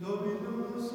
Dominus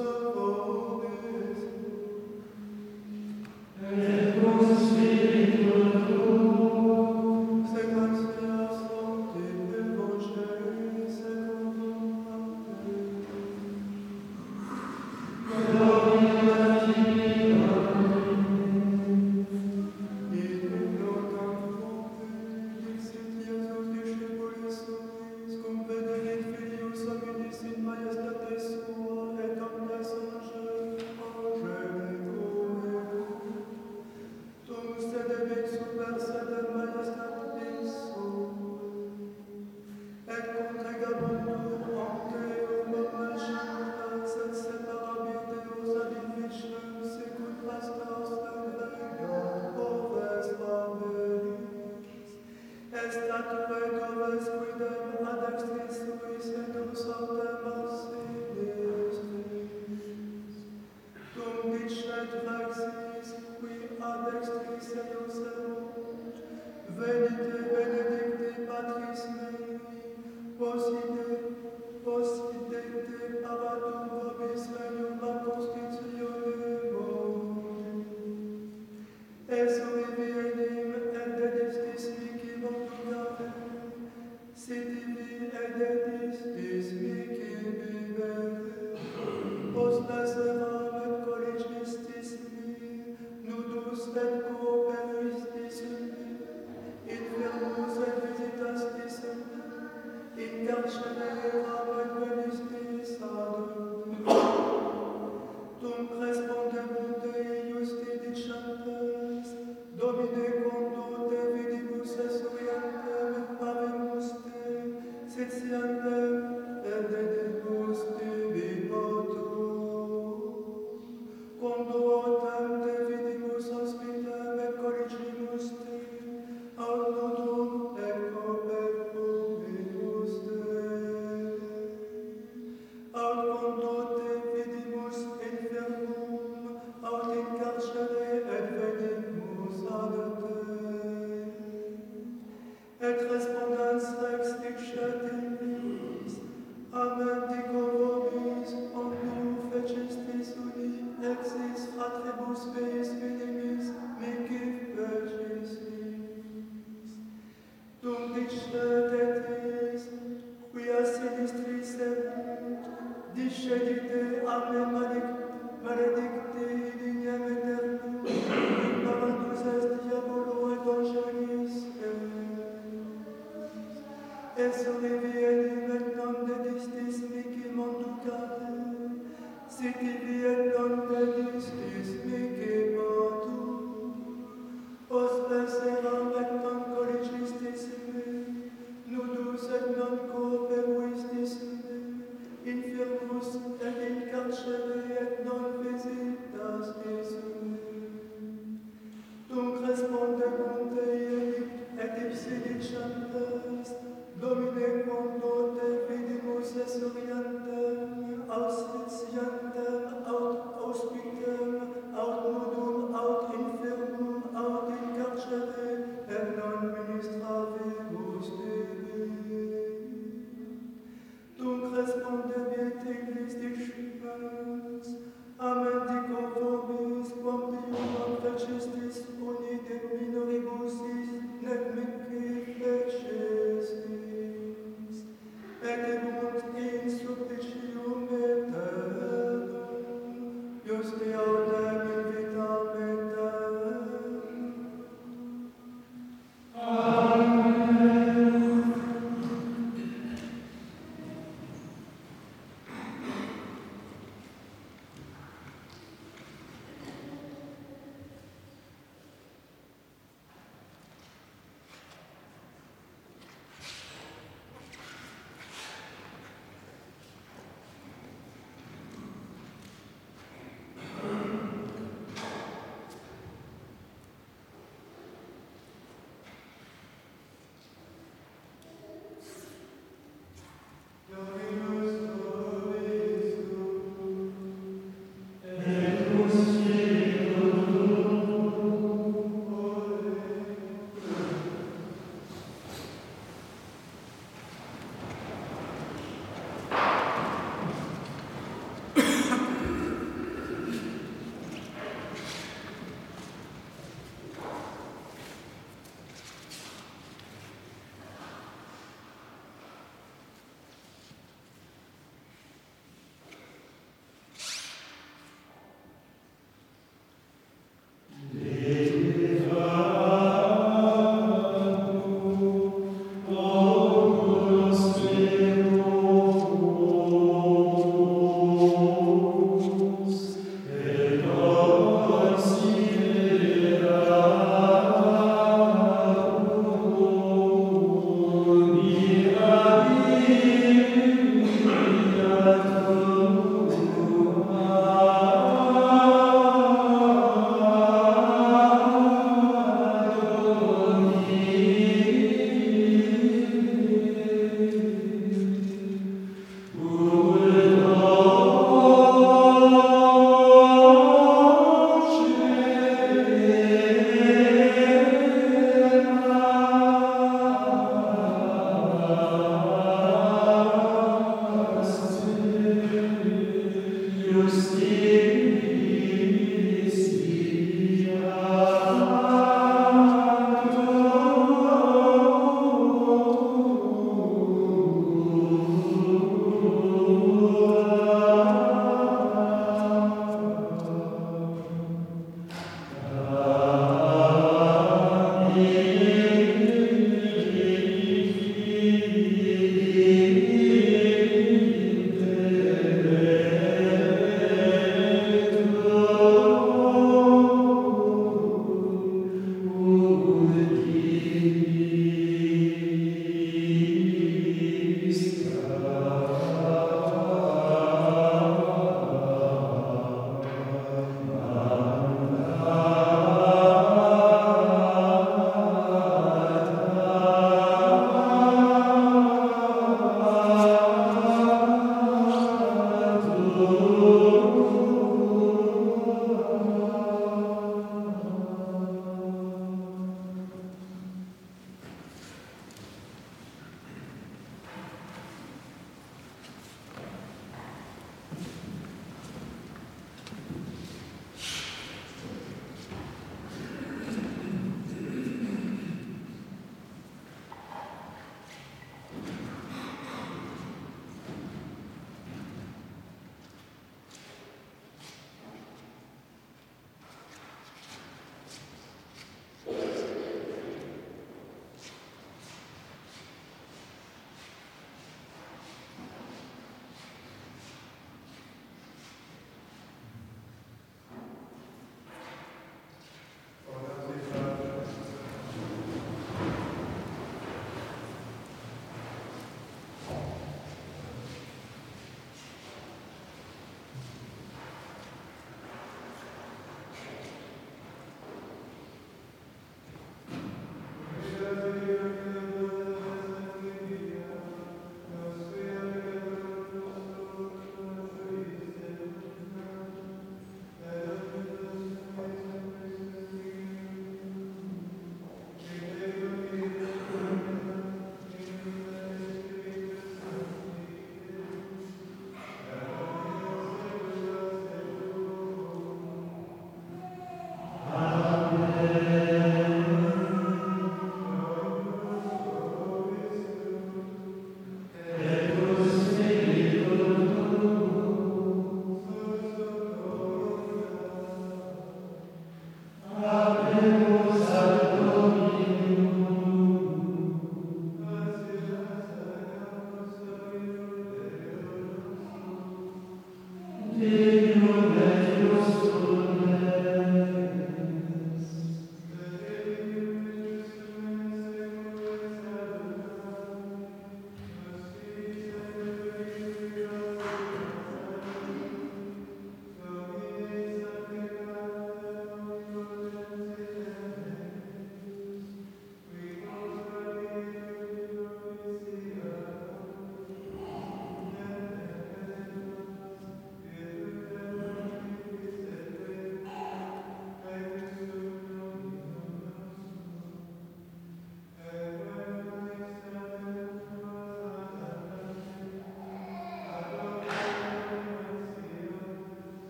Sit